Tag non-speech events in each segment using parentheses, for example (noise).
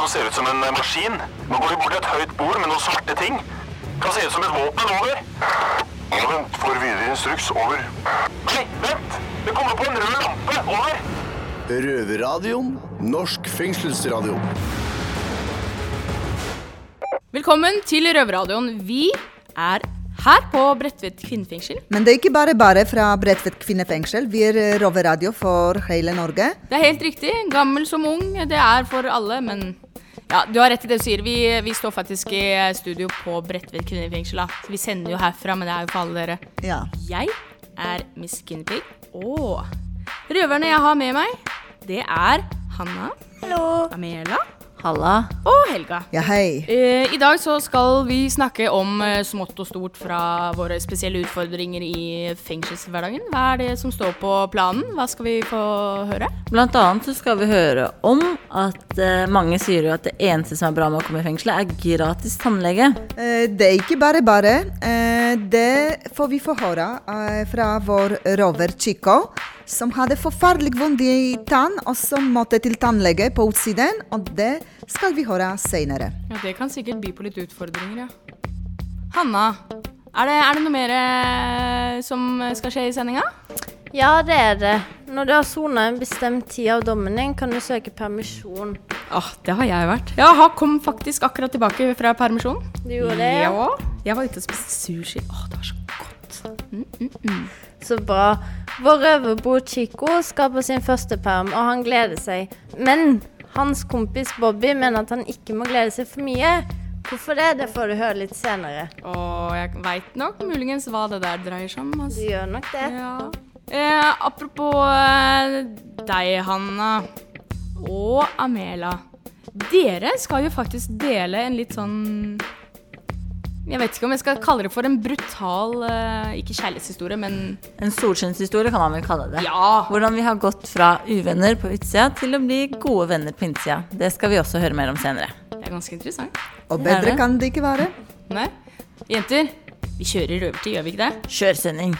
som ser ut som en eh, maskin. Nå går de bort til et høyt bord med noen svarte ting. Kan se ut som et våpen. Over. Vent. Får videre instruks. Over. Nei, vent! Det kommer på en rød lampe. Over. Røverradioen. Norsk fengselsradio. Velkommen til Røverradioen. Vi er her på Bredtvet kvinnefengsel. Men det er ikke bare bare fra Bredtvet kvinnefengsel. Vi er røverradio for hele Norge. Det er helt riktig. Gammel som ung. Det er for alle, men ja, du har rett i det du sier. Vi, vi står faktisk i studio på Bredtvet kvinnefengsel. Så vi sender jo herfra, men det er jo for alle dere. Ja. Jeg er Miss Guinevere, og røverne jeg har med meg, det er Hanna. Hallo. Amela. Halla. Og Helga. Ja, hei. Eh, I dag så skal vi snakke om eh, smått og stort fra våre spesielle utfordringer i fengselshverdagen. Hva er det som står på planen? Hva skal vi få høre? Blant annet så skal vi høre om at eh, mange sier jo at det eneste som er bra med å komme i fengsel, er gratis tannlege. Eh, Det er ikke bare bare. Eh, Det får vi få høre eh, fra vår rover Chico, som hadde forferdelig vondt i tann, og som måtte til tannlege på utsiden. Og det skal vi høre senere. Ja, Det kan sikkert by på litt utfordringer, ja. Hanna, er det, er det noe mer eh, som skal skje i sendinga? Ja, det er det. Når du har sona en bestemt tid av dommen din, kan du søke permisjon. Åh, det har jeg vært. Jeg har kom faktisk akkurat tilbake fra permisjon. Du gjorde det? Ja. Jeg var ute og spiste sushi. Åh, det var så godt. Så bra. Vår røverbo Chico skal på sin første perm, og han gleder seg. Men hans kompis Bobby mener at han ikke må glede seg for mye. Hvorfor det? Det får du høre litt senere. Og jeg veit nok muligens hva det der dreier seg om. Du Altså. gjør nok det. Ja. Eh, apropos eh, deg, Hanna. Og Amela. Dere skal jo faktisk dele en litt sånn Jeg vet ikke om jeg skal kalle det for en brutal eh, Ikke kjærlighetshistorie, men En solskinnshistorie kan man vel kalle det. ja. Hvordan vi har gått fra uvenner på utsida til å bli gode venner på innsida. Det skal vi også høre mer om senere. Det er ganske interessant. Og bedre det. kan det ikke være. Nei? Jenter, vi kjører røvertid, gjør vi ikke det? Kjørsending.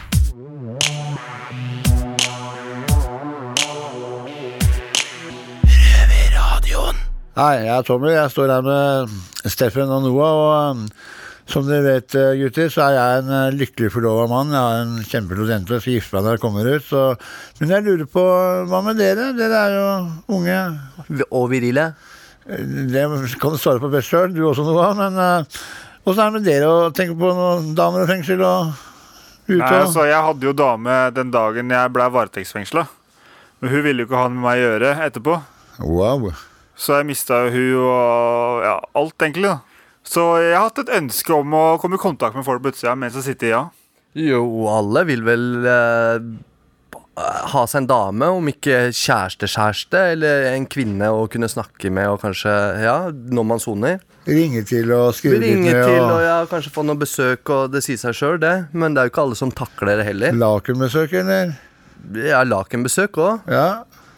Hei, jeg er Tommy. Jeg står her med Steffen og Noah. Og um, som dere vet, eh, gutter, så er jeg en eh, lykkelig forlova mann. Jeg har en kjempeflott jente og skal gifte meg når jeg kommer ut. Så, men jeg lurer på, hva med dere? Dere er jo unge. Og virile. Eh, Det kan du svare på best sjøl, du også, Noah. Men uh, åssen er det med dere å tenke på noen damer og fengsel og ute? Nei, altså, jeg hadde jo dame den dagen jeg ble varetektsfengsla. Men hun ville jo ikke ha med meg å gjøre etterpå. Wow. Så jeg mista jo hun og ja, alt, egentlig. da. Så jeg har hatt et ønske om å komme i kontakt med folk på utsida mens jeg sitter i ja. Jo, alle vil vel eh, ha seg en dame, om ikke kjæreste-kjæreste, eller en kvinne å kunne snakke med og kanskje, ja, når man soner. Ringe til og skrive litt med til og og ja, kanskje få noe besøk, og det sier seg sjøl, det. Men det er jo ikke alle som takler det heller. lakenbesøk, eller? Ja, lakenbesøk òg. Ja.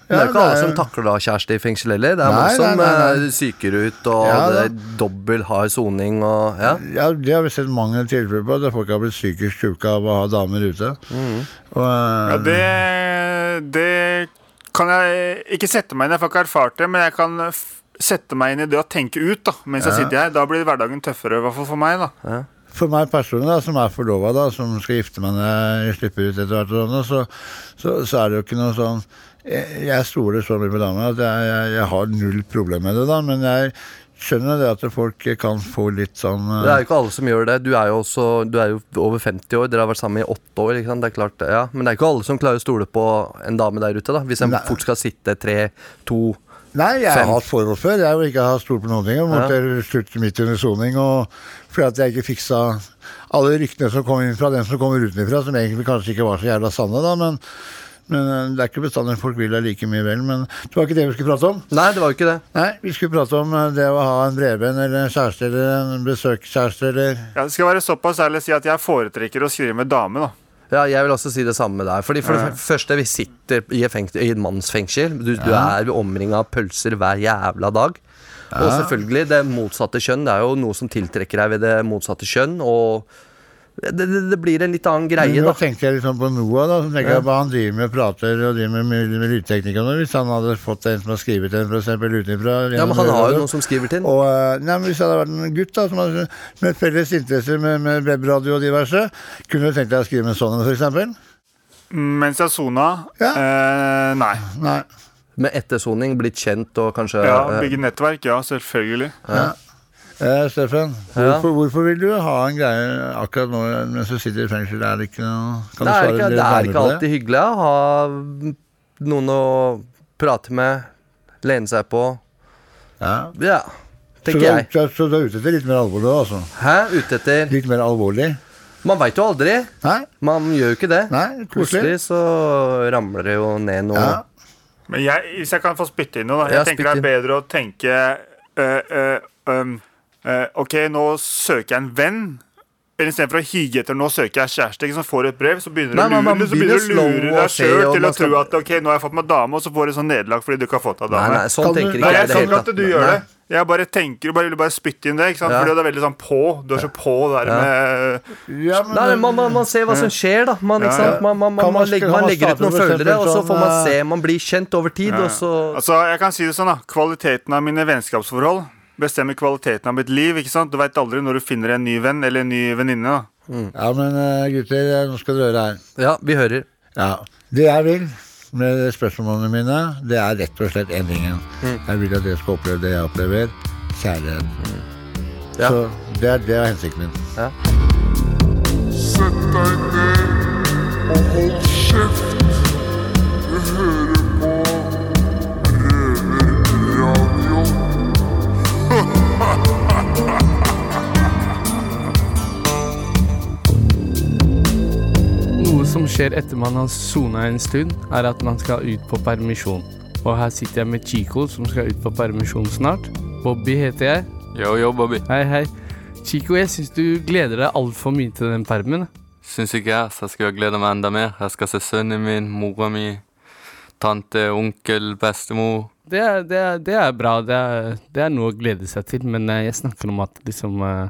Men det er ikke alle som takler da kjæreste i fengsel heller. Det er Nei, mange som nei, nei. eh, psyker ut, og Ja, det er dobbel hard soning og ja. Ja, Det har vi sett mange tilfeller på, der folk har blitt psykisk sjuke av å ha damer ute. Og, eh, ja det, det kan jeg ikke sette meg inn i. Jeg får ikke erfart det, men jeg kan f sette meg inn i det å tenke ut da, mens jeg sitter her. Da blir hverdagen tøffere, i hvert fall for meg. da. For meg personlig, da, som er forlova, som skal gifte meg når jeg slipper ut etter hvert, og sånn, så, så, så er det jo ikke noe sånn Jeg, jeg stoler så mye på damer at jeg, jeg, jeg har null problem med det, da, men jeg skjønner det at folk kan få litt sånn uh... Det er jo ikke alle som gjør det. Du er jo også Du er jo over 50 år. Dere har vært sammen i åtte år. Ikke sant? Det er klart, ja. Men det er ikke alle som klarer å stole på en dame der ute. da Hvis en Nei. fort skal sitte tre, to Nei, jeg har hatt forhold før. Jeg har ikke hatt stolt på noen ting. Jeg måtte slutte midt under soning. Og fordi at jeg ikke fiksa alle ryktene som kom inn fra den som kommer utenfra, som egentlig kanskje ikke var så jævla sanne, da. Men, men eh, det er ikke bestandig folk vil deg like mye vel. Men det var ikke det vi skulle prate om. Nei, det var jo ikke det. Nei, vi skulle prate om eh, det å ha en brevvenn eller en kjæreste eller en besøkskjæreste eller Ja, det skal være såpass ærlig å si at jeg foretrekker å skrive med dame. da. Ja, jeg vil også si det samme der. Fordi For det første, vi sitter i fengsel, i et mannsfengsel. Du, du er omringa av pølser hver jævla dag. Og selvfølgelig, det motsatte kjønn. Det er jo noe som tiltrekker deg ved det motsatte kjønn. Og det, det, det blir en litt annen Men da nå da. tenkte jeg liksom på Noah, da. Så tenker Ja. jeg på Han driver med prater og driver med, med, og. Hvis han hadde fått en som har skrevet en, for eksempel utenfra Ja, men han har jo noen som skriver til den. Og, eh, nei, men Hvis det hadde vært en gutt da som hadde med felles interesser med, med webradio og diverse, kunne du tenkt deg å skrive med en sånn en, for eksempel? Mens jeg sona eh, Nei. Nei. Med ettersoning, blitt kjent og kanskje Ja, eh, Bygge nettverk. Ja, selvfølgelig. Ja. Eh, Steffen, Ja. hvorfor, hvorfor vil du ha en greie akkurat nå mens du sitter i fengsel? Er det ikke noe Kan Det du er svare ikke, litt det er ikke alltid hyggelig å ha noen å prate med, lene seg på. Ja. Ja, Så tenker du, er- jeg. så, så du er ute etter litt mer alvorlig, altså? Hæ? Ute etter Litt mer alvorlig? Man veit jo aldri. Nei? Man gjør jo ikke det. Nei. Plutselig så ramler det jo ned noe. Ja. Men jeg, hvis jeg kan få spytte inn noe, da. Jeg Ja, tenker det er bedre å tenke øh, øh, øh, OK, nå søker jeg en venn. Eller Istedenfor å hige etter 'nå søker jeg kjæreste', ikke sant, får du et brev, så begynner du å lure, så begynner du å lure deg sjøl til å tro at OK, nå har jeg fått meg dame, og så får du sånn nederlag fordi du ikke har fått deg dame. nei, sånn tenker Nei, ikke jeg jeg det helt, at du gjør det. Jeg bare tenker bare, vil bare spytte inn det. ikke sant? Ja. Fordi det er veldig sånn på. Du er så på det der Ja. med Ja, men, Nei, man, man, man ser hva som skjer, da. Man, ikke Ja, sant? ja. man, man, man, man- man, legger, man man legger ut noen følgere, og så får man eh, se. Man blir kjent over tid, og så Altså, jeg kan si det sånn, da. Kvaliteten av mine vennskapsforhold bestemmer kvaliteten av mitt liv. ikke sant? Du veit aldri når du finner en ny venn eller en ny venninne. da. Ja, men eh, gutter, nå skal dere høre her. Ja, vi hører. Ja, Det jeg vil med spørsmålene mine, det er rett og slett én ting. Jeg vil at dere skal oppleve det jeg opplever. Kjærlighet. Ja. Så det er, det er hensikten min. Ja. Sett deg ned og hold kjeft. Du hører på Røverradio. (laughs) Noe som skjer etter man har sona en stund, er at man skal ut på permisjon. Og her sitter jeg med Chico, som skal ut på permisjon snart. Bobby heter jeg. Yo, yo, Bobby. Hei, hei. Chico, jeg syns du gleder deg altfor mye til den permen. Syns ikke jeg, så jeg skal glede meg enda mer. Jeg skal se sønnen min, mora mi, tante, onkel, bestemor. Det det det er bra, det er, det er noe å glede seg til, men eh, jeg snakker om at liksom eh,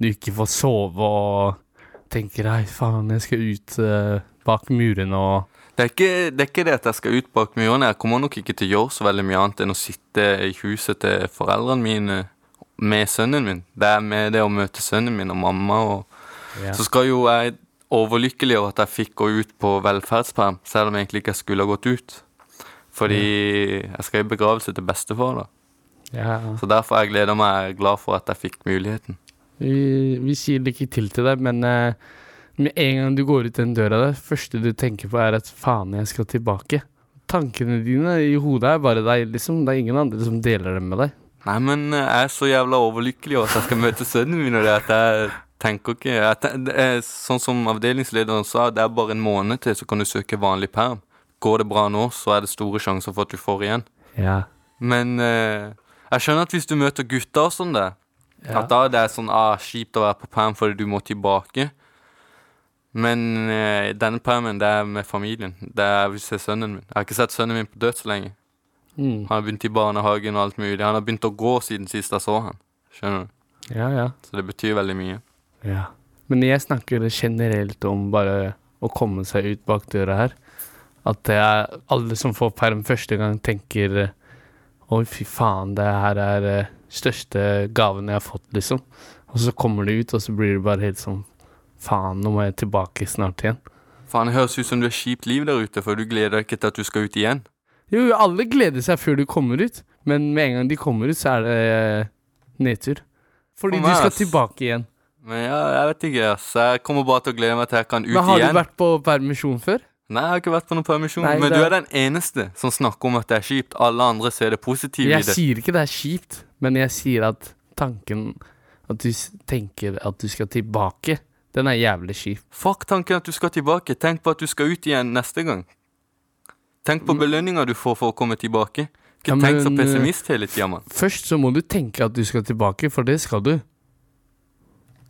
du ikke får sove og tenker ei, faen, jeg skal ut eh, bak murene og Det er, ikke, det er ikke det at jeg skal ut bak murene. Jeg kommer nok ikke til å gjøre så veldig mye annet enn å sitte i huset til foreldrene mine med sønnen min. Det er med det å møte sønnen min og mamma. Og Ja. Så skal jo jeg overlykkelig over at jeg fikk gå ut på velferdsperm, selv om jeg egentlig ikke skulle ha gått ut. Fordi jeg skal i begravelse til bestefar, da. Ja. Så derfor er jeg gleder meg glad for at jeg fikk muligheten. Vi, vi sier lykke til til deg, men eh, med en gang du går ut den døra der, første du tenker på er at faen, jeg skal tilbake. Tankene dine i hodet er bare deg, liksom. Det er ingen andre som deler dem med deg. Nei, men eh, jeg er så jævla overlykkelig over at jeg skal møte sønnen min, og det at jeg tenker ikke jeg ten er Sånn som avdelingslederen sa, det er bare en måned til, så kan du søke vanlig perm. Går det bra nå, så er det store sjanser for at du får igjen. Ja. Men eh, jeg skjønner at hvis du møter gutter og sånn det, Ja. at da er det sånn ah, kjipt å være på perm fordi du må tilbake. Men eh, denne permen, det er med familien. Det er hvis jeg ser sønnen min. Jeg har ikke sett sønnen min på død så lenge. Mm. Han har begynt i barnehagen og alt mulig. Han har begynt å gå siden sist jeg så han. Skjønner du? Ja, ja. Så det betyr veldig mye. Ja. Men jeg snakker generelt om bare å komme seg ut bak døra her. At det er alle som får perm første gang, tenker Å Oi, fy faen, det her er eh, største gaven jeg har fått, liksom. Og så kommer det ut, og så blir det bare helt sånn Faen, nå må jeg tilbake snart igjen. Faen, det høres ut som du har kjipt liv der ute, for du gleder deg ikke til at du skal ut igjen. Jo, alle gleder seg før du kommer ut, men med en gang de kommer ut, så er det eh, nedtur. Fordi For du skal tilbake igjen. Men ja, jeg vet ikke, ass. Jeg kommer bare til å glede meg til jeg kan ut igjen. Men har du vært på permisjon før? Nei, jeg har ikke vært på noen permisjon. Nei, men det du er- den eneste som snakker om at det er kjipt. Alle andre ser det positive i det. Jeg sier ikke det er kjipt, men jeg sier at tanken At du tenker at du skal tilbake, den er jævlig kjip. Fuck tanken at du skal tilbake. Tenk på at du skal ut igjen neste gang. Tenk på belønninga du får for å komme tilbake. Ikke Ja, tenk så eh, pessimist hele tida, mann. Først så må du tenke at du skal tilbake, for det skal du.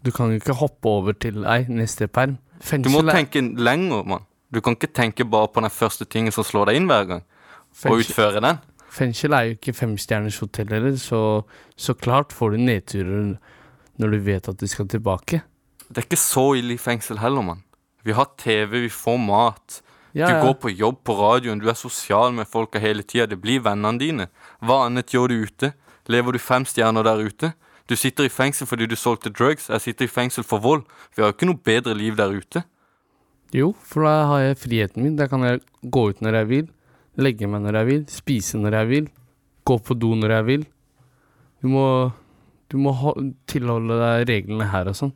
Du kan jo ikke hoppe over til ei neste perm. Du må tenke lenger, mann. Du kan ikke tenke bare på den første tingen som slår deg inn hver gang, og utføre den. Fengsel er jo ikke femstjerners hotell heller, så så klart får du nedturer når du vet at du skal tilbake. det er ikke så ille i fengsel heller, mann. Vi har TV, vi får mat. Ja, du ja. går på jobb på radioen, du er sosial med folka hele tida. Det blir vennene dine. Hva annet gjør du ute? Lever du fem stjerner der ute? Du sitter i fengsel fordi du solgte drugs. Jeg sitter i fengsel for vold. Vi har jo ikke noe bedre liv der ute. Jo, for da har jeg friheten min. Da kan jeg gå ut når jeg vil, legge meg når jeg vil, spise når jeg vil, gå på do når jeg vil. Du må, du må ho- tilholde deg reglene her og sånn.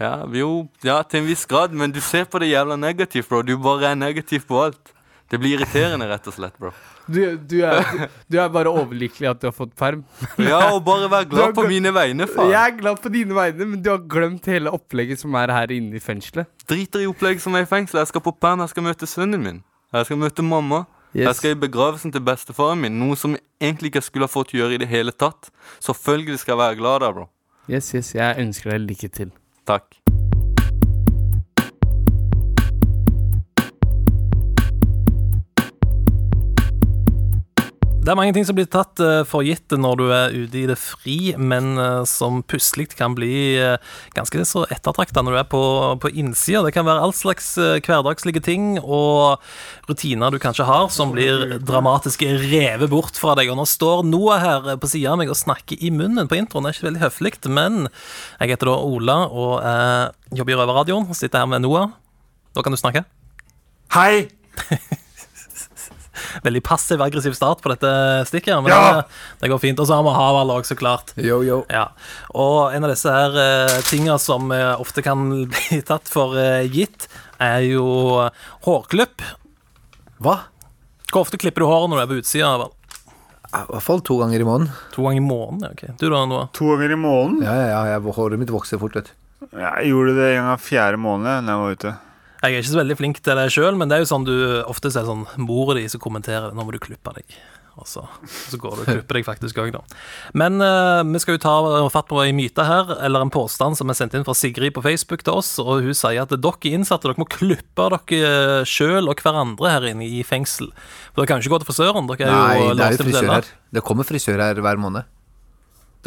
Ja, jo, ja, til en viss grad, men du ser på det jævla negativt, bro. Du bare er negativ på alt. Det blir irriterende, rett og slett, bro. Du, du, er, du er bare overlykkelig at du har fått perm. Ja, og bare vær glad på mine vegne, faen. Jeg er glad på dine vegne, men du har glemt hele opplegget som er her inne i fengselet. Driter i opplegget som er i fengselet. Jeg skal på perm, jeg skal møte sønnen min. Jeg skal møte mamma. Yes. Jeg skal i begravelsen til bestefaren min, noe som egentlig ikke skulle ha fått gjøre i det hele tatt. Selvfølgelig skal jeg være glad der, bro. Yes, yes, jeg ønsker deg lykke til. Takk. Det er mange ting som blir tatt eh, for gitt når du er ute i det fri, men eh, som plutselig kan bli eh, ganske så ettertrakta når du er på, på innsida. Det kan være all slags hverdagslige ting og rutiner du kanskje har, som blir dramatisk revet bort fra deg. Og nå står Noah her på sida av meg og snakker i munnen på introen. Det er ikke veldig høflig, men jeg heter da Ola og eh, jobber i Røverradioen. Sitter her med Noah. Da kan du snakke. Hei! (laughs) Veldig passiv-aggressiv start på dette stikket, men Ja! det, det går fint. Og så har vi Havald òg, så klart. Yo, yo. Ja. Og en av disse her uh, tinga som uh, ofte kan (laughs) bli tatt for uh, gitt, er jo hårklipp. Hva? Hvor ofte klipper du håret når du er på utsida? I hvert fall to ganger i måneden. To ganger i måneden? ja, ok. Du da, Noah? To ganger i måneden? Ja, ja, ja, håret mitt vokser fort, vet du. Jeg gjorde det en gang fjerde måned når jeg var ute. Jeg er ikke så veldig flink til det sjøl, men det er jo sånn du ofte ser sånn mora di som kommenterer 'Nå må du klippe deg'. Og så, så går du og klipper deg faktisk òg, da. Men uh, vi skal jo ta fatt på en myte her, eller en påstand som er sendt inn fra Sigrid på Facebook til oss. Og hun sier at dere innsatte dere må klippe dere sjøl og hverandre her inne i fengsel. For dere kan jo ikke gå til frisøren. Dere er Nei, jo det er jo frisør her. Det kommer frisør her hver måned.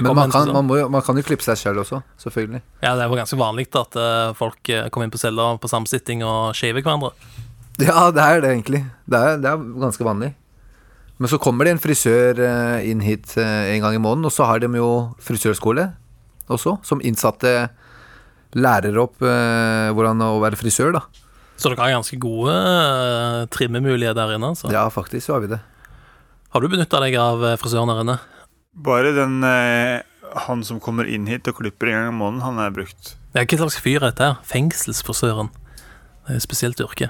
Men man kan, man, må, jo- man kan jo klippe seg selv også, selvfølgelig. Ja, det er jo ganske vanlig at uh, folk eh, kommer inn på celler på samsitting og shaver hverandre. Ja, det er det egentlig. Det er, det er ganske vanlig. Men så kommer det en frisør uh, inn hit uh, en gang i måneden, og så har de jo frisørskole også, som innsatte lærer opp hvordan å være frisør, da. Så dere har ganske gode uh, trimmemuligheter der inne. Altså. Ja, faktisk så har vi det. Har du benytta deg av frisøren der inne? Bare den eh, han som kommer inn hit og klipper en gang i måneden, han er brukt. Ja, Hva slags fyr er dette? her? Fengselsfrisøren. Det er et spesielt yrke.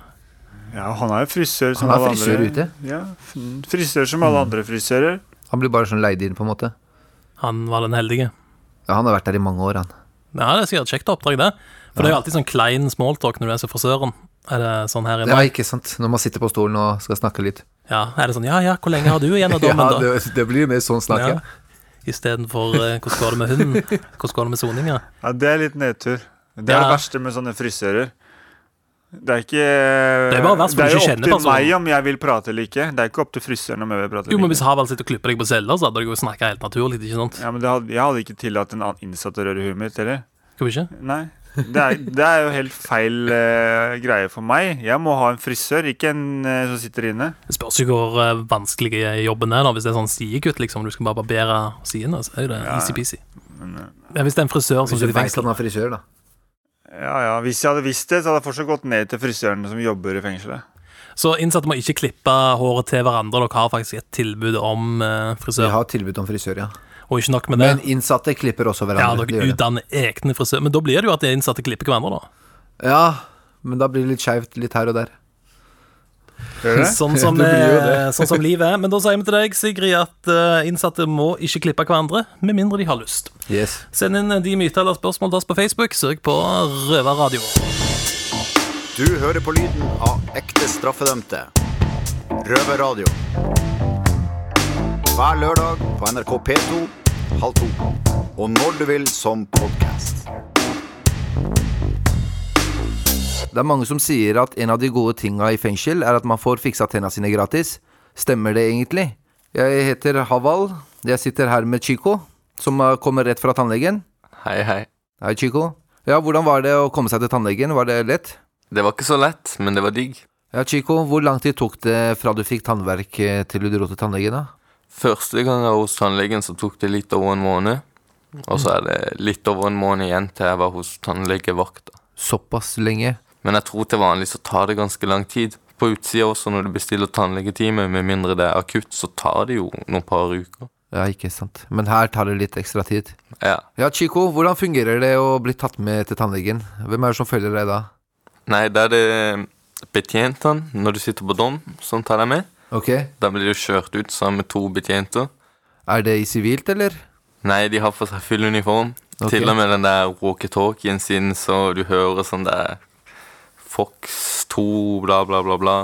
Ja, han er jo frisør som Han er alle frisør andre. ute. Mm. Ja, f- frisør som alle andre frisører. Han blir bare sånn leid inn, på en måte. Han var den heldige. Ja, han har vært der i mange år, han. Ja, det er sikkert et kjekt oppdrag, det. For det er jo alltid sånn klein smalltalk når du er så frisøren. Er det sånn her inne? Ja, ikke sant. Når man sitter på stolen og skal snakke litt. Ja, er det sånn Ja, ja, hvor lenge har du igjen av (laughs) Ja, dommen, da? det, det blir mer sånn snakk, ja. Istedenfor uh, hvordan går det med hunden? Hvordan går det med soninga? Ja, det er litt nedtur. Det er Ja. det verste med sånne frisører. Det er ikke Det er bare verst Det er jo ikke opp til personen. meg om jeg vil prate eller ikke. Det er ikke opp til frisøren om jeg vil prate eller ikke. Jo, men hvis. Havald sitter og klipper deg på cella, så hadde du jo snakka helt naturlig, ikke sant? Ja, men det hadde, Jeg hadde ikke tillatt en annen innsatt å røre huet mitt, eller? Hvorfor ikke? Nei. Det er, det er jo helt feil uh, greie for meg. Jeg må ha en frisør, ikke en uh, som sitter inne. Det spørs jo hvor uh, vanskelig jobben er, da. Hvis det er sånn sidekutt, liksom, du skal bare barbere sidene, så er jo det Ja, easy-peasy. Men, eh, Ja, hvis det er en frisør som Hvis du sitter i fengsel. han er frisør, da. ja, ja. Hvis jeg hadde visst det, så hadde jeg fortsatt gått ned til frisørene som jobber i fengselet. Så innsatte må ikke klippe håret til hverandre. Dere har faktisk et tilbud om frisør. Vi har tilbud om frisør, ja. Og ikke nok med det. Men innsatte klipper også hverandre. Ja, dere utdanner egne frisører. Men da blir det jo at de innsatte klipper hverandre, da. Ja, men da blir det litt skeivt litt her og der. Sånn (laughs) som, eh, sånn som livet er. Men da sier vi til deg, Sigrid, at eh, innsatte må ikke klippe hverandre, med mindre de har lyst. Yes. Send inn de myter eller spørsmål til oss på Facebook. Søk på Røverradio. Du hører på lyden av ekte straffedømte. Røverradio. Hver lørdag på NRK P2 halv to. Og når du vil som podkast. Det er mange som sier at en av de gode tinga i fengsel er at man får fiksa tenna sine gratis. Stemmer det egentlig? Jeg heter Haval. Jeg sitter her med Chico, som kommer rett fra tannlegen. Hei, hei. Hei, Chico. Ja, hvordan var det å komme seg til tannlegen? Var det lett? Det var ikke så lett, men det var digg. Ja, Chico, hvor lang tid tok det fra du fikk tannverk eh, til du dro til tannlegen, da? Første gang jeg var hos tannlegen, så tok det litt over en måned. Og så er det litt over en måned igjen til jeg var hos tannlegevakta. Såpass lenge? Men jeg tror til vanlig så tar det ganske lang tid. På utsida også, når du bestiller tannlegetime, med mindre det er akutt, så tar det jo noen par uker. Ja, ikke sant. Men her tar det litt ekstra tid. Ja. Ja, Chico, hvordan fungerer det å bli tatt med til tannlegen? Hvem er det som følger deg da? Nei, da er det betjentene når du sitter på dom, som tar deg med. Ok. Da blir de kjørt ut sammen med to betjenter. Er det i sivilt, eller? Nei, de har for seg full uniform. Okay. Til og med den der walkietalkien sin, så du hører sånn der Fox 2, bla, bla, bla, bla.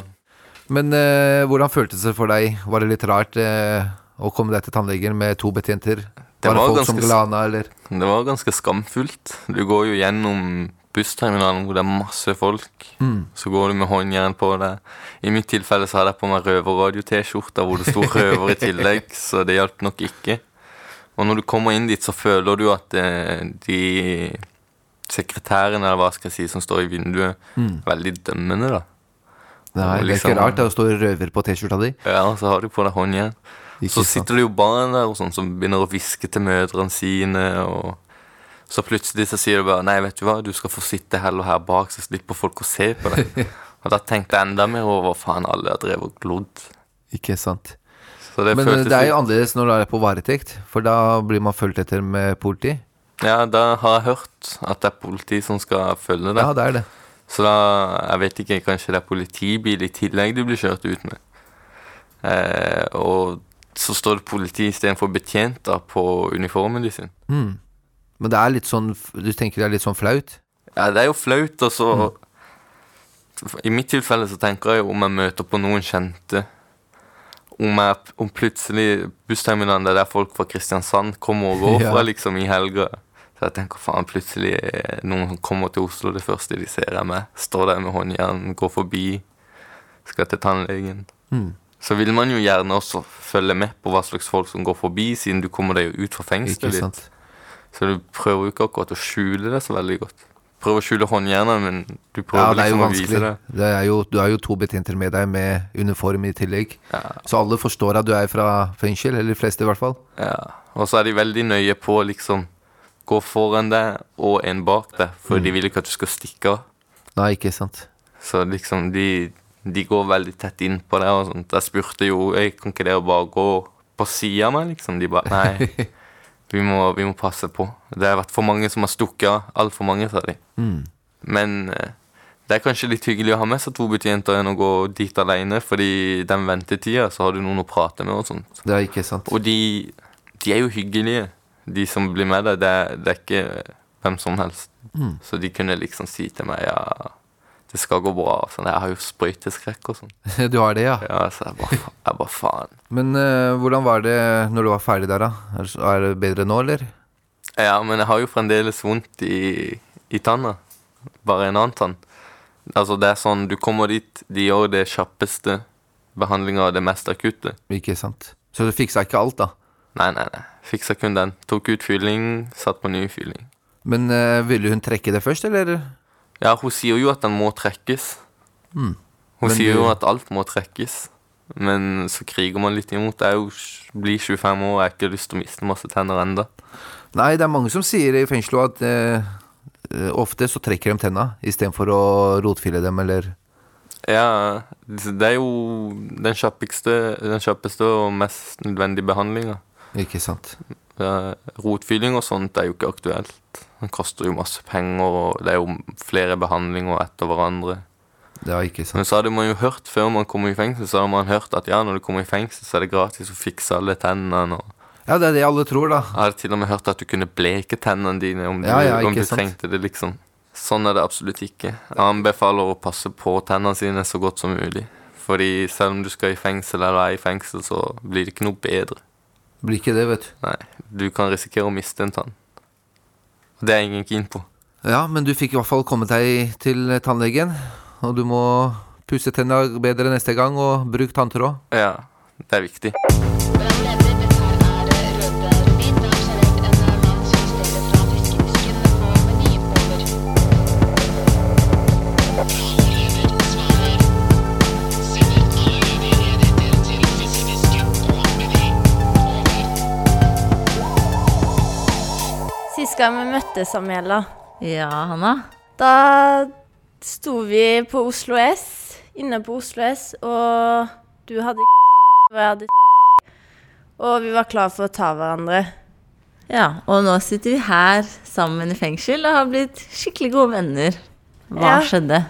Men eh, hvordan føltes det for deg? Var det litt rart eh, å komme deg til tannlegen med to betjenter? Det var det folk ganske som glana, eller? Det var ganske skamfullt. Du går jo gjennom bussterminalen hvor det er masse folk. Mm. Så går du med håndjern på det. I mitt tilfelle så hadde jeg på meg røverradio-T-skjorta hvor det sto (laughs) røver i tillegg, så det hjalp nok ikke. Og når du kommer inn dit, så føler du at eh, de sekretærene, eller hva skal jeg si, som står i vinduet, Mm. er veldig dømmende, da. Nei, det er liksom- ikke rart det å stå røver på T-skjorta di. Ja, så har du på deg håndjern. Ikke Så sitter det jo barn der og sånn som begynner å hviske til mødrene sine, og så plutselig så sier du bare Nei, vet du hva, du skal få sitte heller her bak, så slipper folk å se på deg. (laughs) og da tenkte jeg enda mer over faen alle har drevet og glodd. Ikke sant. Så det Men eh, det er jo annerledes når du er på varetekt, for da blir man fulgt etter med politi. Ja, da har jeg hørt at det er politi som skal følge deg. Ja, det er det. Så da, jeg vet ikke, kanskje det er politibil i tillegg du blir kjørt ut med. Eh, og så står det politi istedenfor betjenter på uniformen de sin. Mm. Men det er litt sånn Du tenker det er litt sånn flaut? Ja, det er jo flaut, og så I mitt tilfelle så tenker jeg om jeg møter på noen kjente Om, jeg, om plutselig bussterminalen er der folk fra Kristiansand kommer og går (laughs) Ja. fra liksom i helga. Så jeg tenker faen, plutselig eh, noen kommer til Oslo, det første de ser er meg. Står der med håndjern, går forbi, skal til tannlegen. Mm. Så vil man jo gjerne også følge med på hva slags folk som går forbi, siden du kommer deg jo ut fra fengselet litt. Så du prøver jo ikke akkurat å skjule det så veldig godt. Prøver å skjule håndjernet, men du Ja, prøver er jo liksom å vise det. Det er jo, du har jo to betjenter med deg med uniform i tillegg. Ja. Så alle forstår at du er fra fengsel, eller de fleste i hvert fall. Ja. Og så er de veldig nøye på å liksom gå foran deg og en bak deg, for Mm. de vil ikke at du skal stikke av. Nei, ikke sant. Så liksom de, de går veldig tett inn på deg og sånt. Jeg spurte jo jeg kan ikke dere bare gå på sida av meg, liksom. De bare nei. (laughs) Vi må, vi må passe på. Det har vært for mange som har stukket av. Altfor mange, sa de. Mm. Men eh, det er kanskje litt hyggelig å ha med seg to betjenter enn å gå dit alene, fordi den ventetida så har du noen å prate med og sånt. Det er ikke sant. Og de, de er jo hyggelige, de som blir med deg. Det, det er ikke hvem som helst. Mm. Så de kunne liksom si til meg ja, det skal gå bra. Sånn. Jeg har jo sprøyteskrekk og sånn. (laughs) Du har det, ja. Ja, så jeg bare, jeg bare faen. Men uh, hvordan var det når du var ferdig der, da? Er, er det bedre nå, eller? Ja, men jeg har jo fremdeles vondt i, i tanna. Bare en annen tann. Altså, det er sånn, du kommer dit, de gjør det kjappeste behandlinga og det mest akutte. Ikke sant. Så du fiksa ikke alt, da? Nei, nei, nei. Fiksa kun den. Tok ut fylling, satt på ny fylling. Men uh, ville hun trekke det først, eller? Ja, hun sier jo at den må trekkes. Mm. Hun Men sier du- jo at alt må trekkes. Men så kriger man litt imot. Jeg blir 25 år og jeg har ikke lyst til å miste masse tenner enda. Nei, det er mange som sier i fengselet at eh, eh, ofte så trekker de tenna istedenfor å rotfille dem, eller Ja, det er jo den kjappeste, den kjappeste og mest nødvendige behandlinga. Ikke sant. Rotfylling og sånt er jo ikke aktuelt. Den koster jo masse penger, og det er jo flere behandlinger etter hverandre. Ja, ikke sant. Men så hadde man jo hørt før man kom i fengsel, så hadde man hørt at ja, når du kommer i fengsel, så er det gratis å fikse alle tennene. og Ja, det er det alle tror, da. Jeg hadde til og med hørt at du kunne bleke tennene dine om du, Ja, ja, om du trengte det, liksom. Sånn er det absolutt ikke. Jeg anbefaler å passe på tennene sine så godt som mulig. Fordi selv om du skal i fengsel eller er i fengsel, så blir det ikke noe bedre. Blir ikke det, vet du. Nei, du kan risikere å miste en tann. Det er ingen keen på. Ja, men du fikk i hvert fall kommet deg til tannlegen, og du må pusse tenna bedre neste gang, og bruk tanntråd. Ja, det er viktig. Sist jeg vi møttes, Amela, Ja, Hanna? da sto vi på Oslo S, inne på Oslo S, og du hadde og (laughs) jeg hadde (laughs) Og vi var klar for å ta hverandre. Ja, og nå sitter vi her sammen i fengsel og har blitt skikkelig gode venner. Hva Ja. skjedde?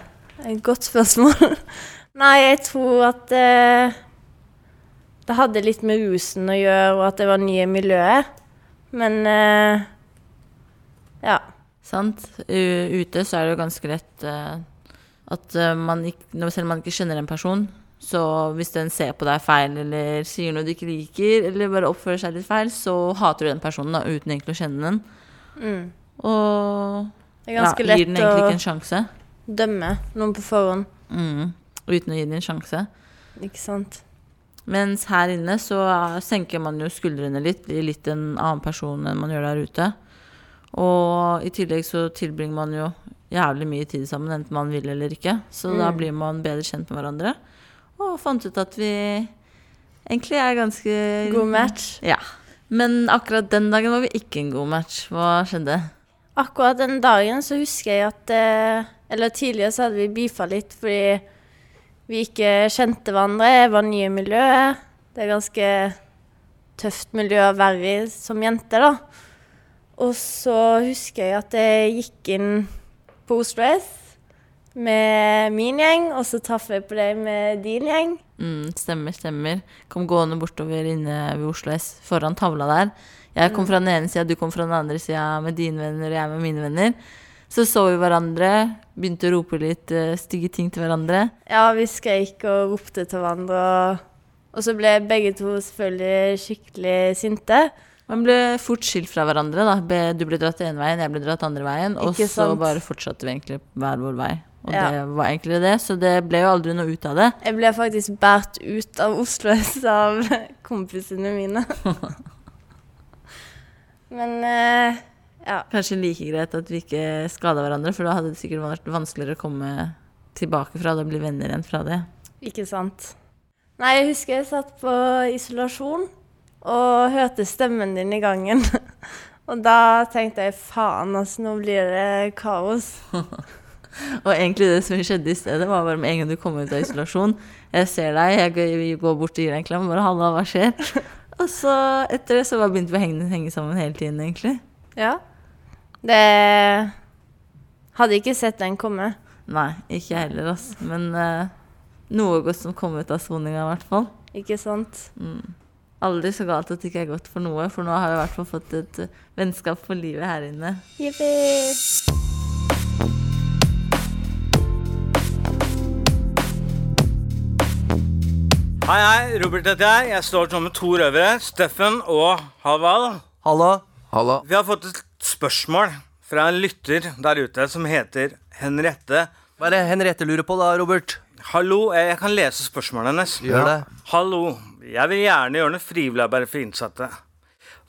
Et godt spørsmål. (laughs) Nei, jeg tror at eh, det hadde litt med rusen å gjøre, og at det var nye miljøet. Men eh. Sant? Ute så er det jo ganske lett eh, at eh, man ikke, selv om man ikke kjenner en person, så hvis den ser på deg feil eller sier noe du ikke liker, eller bare oppfører seg litt feil, så hater du den personen da, uten egentlig å kjenne den. Mm. Og ja, gir den egentlig ikke en sjanse. Dømme noen på forhånd. Mm. Uten å gi den en sjanse. Ikke sant? Mens her inne så senker man jo skuldrene litt, blir litt en annen person enn man gjør der ute. Og i tillegg så tilbringer man jo jævlig mye tid sammen, enten man vil eller ikke. Så da Mm. blir man bedre kjent med hverandre. Og fant ut at vi egentlig er ganske God match. Ja. Men akkurat den dagen var vi ikke en god match. Hva skjedde? Akkurat den dagen så husker jeg at eh, Eller tidligere så hadde vi beefa litt fordi vi ikke kjente hverandre. Jeg var ny i miljøet. Det er ganske tøft miljø å være i som jente, da. Og så husker jeg at jeg gikk inn på Oslo S med min gjeng, og så traff jeg på deg med din gjeng. Mm, stemmer, stemmer. Kom gående bortover inne ved Oslo S, foran tavla der. Jeg kom Mm. fra den ene sida, du kom fra den andre sida med dine venner, og jeg med mine venner. Så så vi hverandre, begynte å rope litt eh, stygge ting til hverandre. Ja, vi skreik og ropte til hverandre, og, og så ble begge to selvfølgelig skikkelig sinte. Man ble fort skilt fra hverandre. da. Du ble dratt ene veien, jeg ble dratt andre veien. Og så sant? bare fortsatte vi egentlig hver vår vei. Og Ja. det var egentlig det, så det ble jo aldri noe ut av det. Jeg ble faktisk båret ut av Oslo av kompisene mine. (laughs) Men eh, ja. Kanskje like greit at vi ikke skada hverandre, for da hadde det sikkert vært vanskeligere å komme tilbake fra det og bli venner igjen fra det. Ikke sant. Nei, jeg husker jeg satt på isolasjon og hørte stemmen din i gangen. (laughs) Og da tenkte jeg faen, altså, nå blir det kaos. (laughs) Og egentlig det som skjedde i stedet, var bare med en gang du kom ut av isolasjon. Jeg ser deg, jeg går- bort og gir deg en klem. Bare 'halla, hva skjer?' (laughs) Og så etter det så bare begynte vi å henge, henge sammen hele tiden, egentlig. Ja. Det Hadde ikke sett den komme. Nei, ikke jeg heller, altså. Men uh, noe godt som kom ut av soninga, i hvert fall. Ikke sant? Mm. Aldri så galt at det ikke er godt for noe, for nå har vi i hvert fall fått et eh, vennskap for livet her inne. Jippi! Hei, hei. Robert heter jeg. Jeg står sammen med to røvere. Steffen og Haval. Hallo. Vi har fått et spørsmål fra en lytter der ute som heter Henriette. Hva er det Henriette lurer på da, Robert? Hallo, jeg jeg kan lese spørsmålet hennes. Gjør det. Hallo. Jeg vil gjerne gjøre noe frivillig arbeid for innsatte.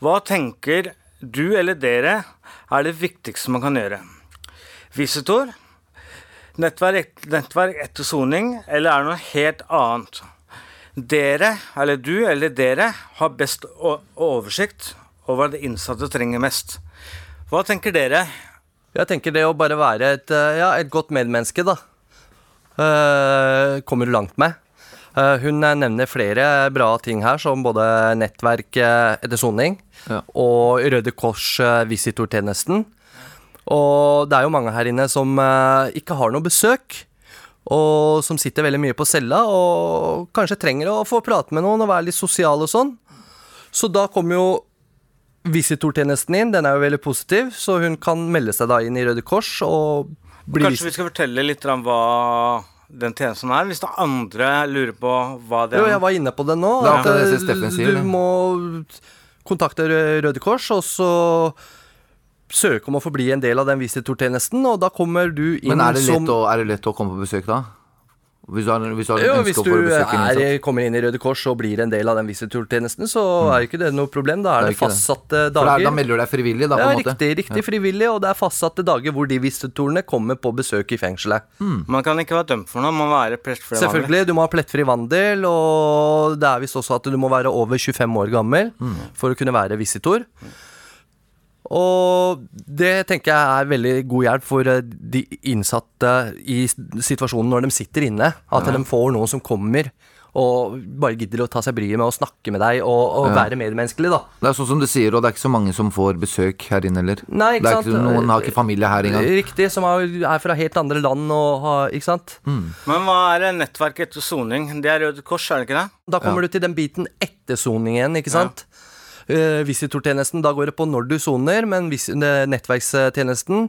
Hva tenker du eller dere er det viktigste man kan gjøre? Visitor? Nettverk, nettverk etter soning, eller er det noe helt annet? Dere, eller du eller dere, har best oversikt over hva de innsatte trenger mest. Hva tenker dere? Jeg tenker det å bare være et, eh, ja, et godt medmenneske, da. eh, kommer du langt med. Eh, hun eh, nevner flere bra ting her, som både nettverk eh, etter soning og Røde Kors visitortjenesten. Og det er jo mange her inne som ikke har noe besøk, og som sitter veldig mye på cella og kanskje trenger å få prate med noen og være litt sosial og sånn. Så da kommer jo visitortjenesten inn, den er jo veldig positiv, så hun kan melde seg da inn i Røde Kors og bli Kanskje vi skal fortelle litt om hva den tjenesten er, hvis det er andre lurer på hva det er. Jo, jeg var inne på det nå. Er at, det eh, sier, Du det. må kontakte Røde Kors, og så søke om å få bli en del av den visitortjenesten, og da kommer du inn Men er det, som lett å, er det lett å komme på besøk da? Hvis du har, hvis du har jo, hvis du er, kommer inn i Røde Kors og blir en del av den visitortjenesten, så er ikke det noe problem. Da er Det er det, fastsatte det. dager. da- da melder du deg frivillig, da, på ja, måte. Riktig, riktig Ja. frivillig, og det er fastsatte dager hvor de visitorene kommer på besøk i fengselet. Man kan ikke være dømt for noe, man må være plettfri Selvfølgelig, du må ha plettfri vandel, og det er visst også at du må være over 25 år gammel Mm. for å kunne være visitor. Og det tenker jeg er veldig god hjelp for eh, de innsatte i situasjonen når de sitter inne. At Ja. de får noen som kommer og bare gidder å ta seg bryet med å snakke med deg og, og Ja. være medmenneskelig, da. Det er sånn som du sier, og det er ikke så mange som får besøk her inne heller. Nei, ikke det er sant? Noen har ikke familie her engang. Riktig, som er, fra helt andre land og har Ikke sant? Mm. Men hva er det nettverket etter soning? Det er Røde Kors, er det ikke det? Da kommer du til den biten etter soningen, ikke sant? Uh, Visitortjenesten, da går det på når du soner, men eh, nettverkstjenesten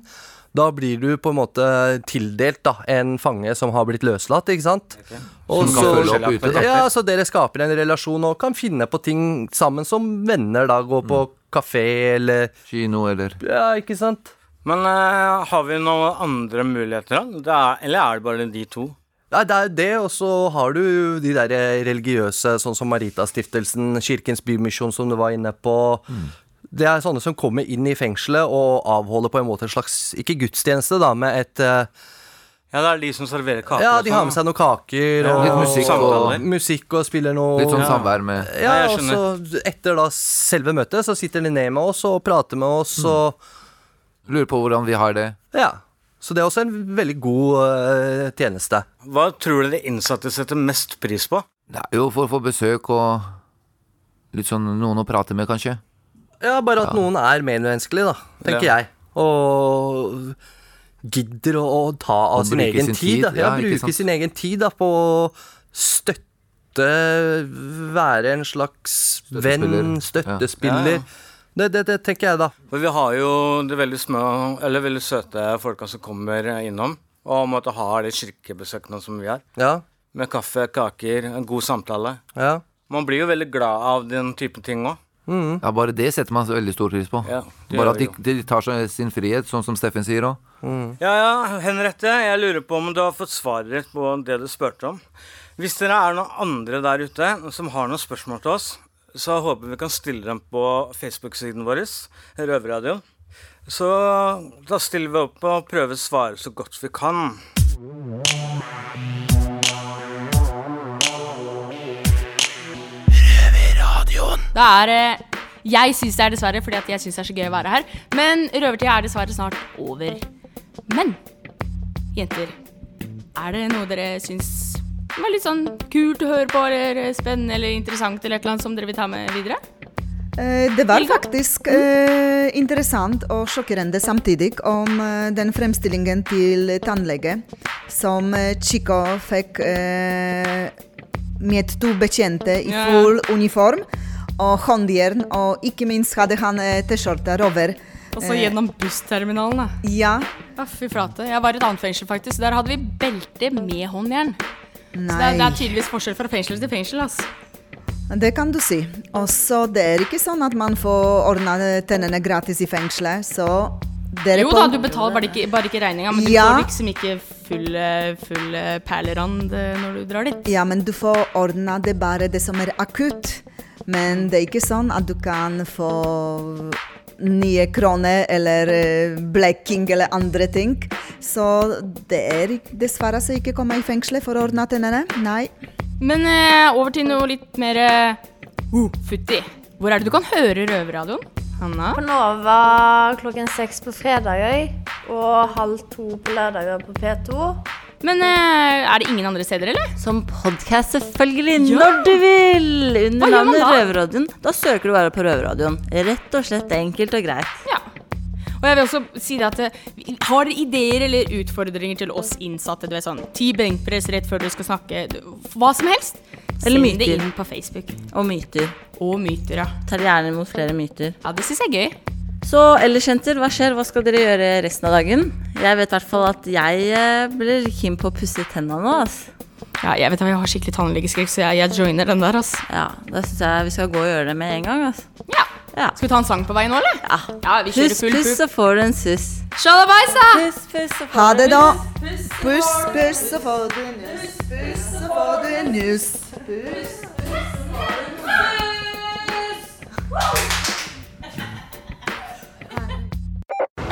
da blir du på en måte tildelt da, en fange som har blitt løslatt, ikke sant? Og følge opp ute. Ja, så dere skaper en relasjon og kan finne på ting sammen som venner, da. Gå på kafé eller Kino eller Ja, ikke sant? Men uh, har vi noen andre muligheter, da? Det er, eller er det bare de to? Nei, det er det, og så har du de der religiøse, sånn som Maritastiftelsen, Kirkens Bymisjon, som du var inne på. Det er sånne som kommer inn i fengselet og avholder på en måte en slags, ikke gudstjeneste, da, med et eh, Ja, det er de som serverer kaker. Ja, de har med sånn. seg noen kaker Ja, og litt musikk og- og musikk og spiller noe Litt sånn Ja. samvær med Ja, Ja, og så etter da selve møtet, så sitter de ned med oss og prater med oss og Lurer på hvordan vi har det. Ja. Så det er også en veldig god eh, tjeneste. Hva tror du de innsatte setter mest pris på? Det er jo for å få besøk og litt sånn noen å prate med, kanskje. Ja, bare at noen er medmenneskelig, da, tenker Ja. jeg. Og gidder å, å ta av sin egen sin tid. tid, Ja, ja, bruke sin egen tid da, på å støtte, være en slags venn, Støttespiller. støttespiller. Ja, ja. Det, det, det tenker jeg, da. For vi har jo de veldig små, eller veldig søte folka som kommer innom, og måtte ha de kirkebesøkene som vi har. Ja. Med kaffe, kaker, en god samtale. Ja. Man blir jo veldig glad av den typen ting òg. Ja, Bare det setter man veldig stor pris på. Ja, bare at de, de tar sin frihet, sånn som Steffen sier òg. Ja, ja, Henriette, jeg lurer på om du har fått svaret ditt på det du spurte om. Hvis dere er noen andre der ute som har noen spørsmål til oss, så håper vi kan stille dem på Facebook-siden vår, Røverradioen. Så da stiller vi opp og prøver å svare så godt vi kan. Det er eh, Jeg syns det er dessverre, fordi at jeg syns det er så gøy å være her. Men røvertida er dessverre snart over. Men jenter, er det noe dere syns var litt sånn kult å høre på, eller spennende eller interessant, eller annet som dere vil ta med videre? Eh, Det var faktisk eh, interessant og sjokkerende samtidig om eh, den fremstillingen til tannlege som eh, Chico fikk eh, med to bekjente i full uniform og håndjern, og ikke minst hadde han eh, T-skjorte over. Altså så gjennom bussterminalen, da. Ja. Ja, fy flate. Jeg var i et annet fengsel, faktisk. Der hadde vi belte med håndjern. Så det er, det er tydeligvis forskjell fra fengsel til fengsel, altså. Det kan du si. Og så det er ikke sånn at man får ordna tennene gratis i fengselet, så Jo da, du betaler bare ikke, bare ikke regninga, men du får liksom ikke full, eh, full eh, perlerand eh, når du drar dit. Ja, men du får ordna det bare det som er akutt. Men det er ikke sånn at du kan få nye kroner eller eh, blekking eller andre ting. Så det er dessverre så ikke komme i fengselet for å ordne tennene. Nei. Men eh, over til noe litt mer eh, uh, futtig. Hvor er det du kan høre Røverradioen? Hanna? På Nova klokken seks på fredager og halv to på lørdager på P2. Men eh, er det ingen andre steder, eller? Som podkast, selvfølgelig. Ja. Når du vil! Under navnet? Røverradioen. Da søker du bare på Røverradioen. Rett og slett enkelt og greit. Og jeg vil også si det at eh, Har dere ideer eller utfordringer til oss innsatte? Du vet sånn Ti benkpress rett før du skal snakke. Hva som helst. Eller Send det myter. inn på Facebook. Og myter. Og myter, ja. Tar gjerne imot flere myter. Ja, det syns jeg er gøy. Så ellers, jenter, hva skjer? Hva skal dere gjøre resten av dagen? Jeg vet i hvert fall at jeg eh, blir keen på å pusse tenna nå. Altså. Ja, jeg vet at jeg har skikkelig tannlegeskrekk, så jeg, jeg joiner den der, Altså. Ja, Da syns jeg vi skal gå og gjøre det med en gang. Altså. Ja. Skal vi ta en sang på vei nå, eller? Ja. Ja, vi kjører Puss, full puss, puss, så får du en suss. Sjalabais, da! Puss, puss, så får Ha du det, en da. suss. Puss, puss, så får du nuss. Puss, puss, så får du nuss.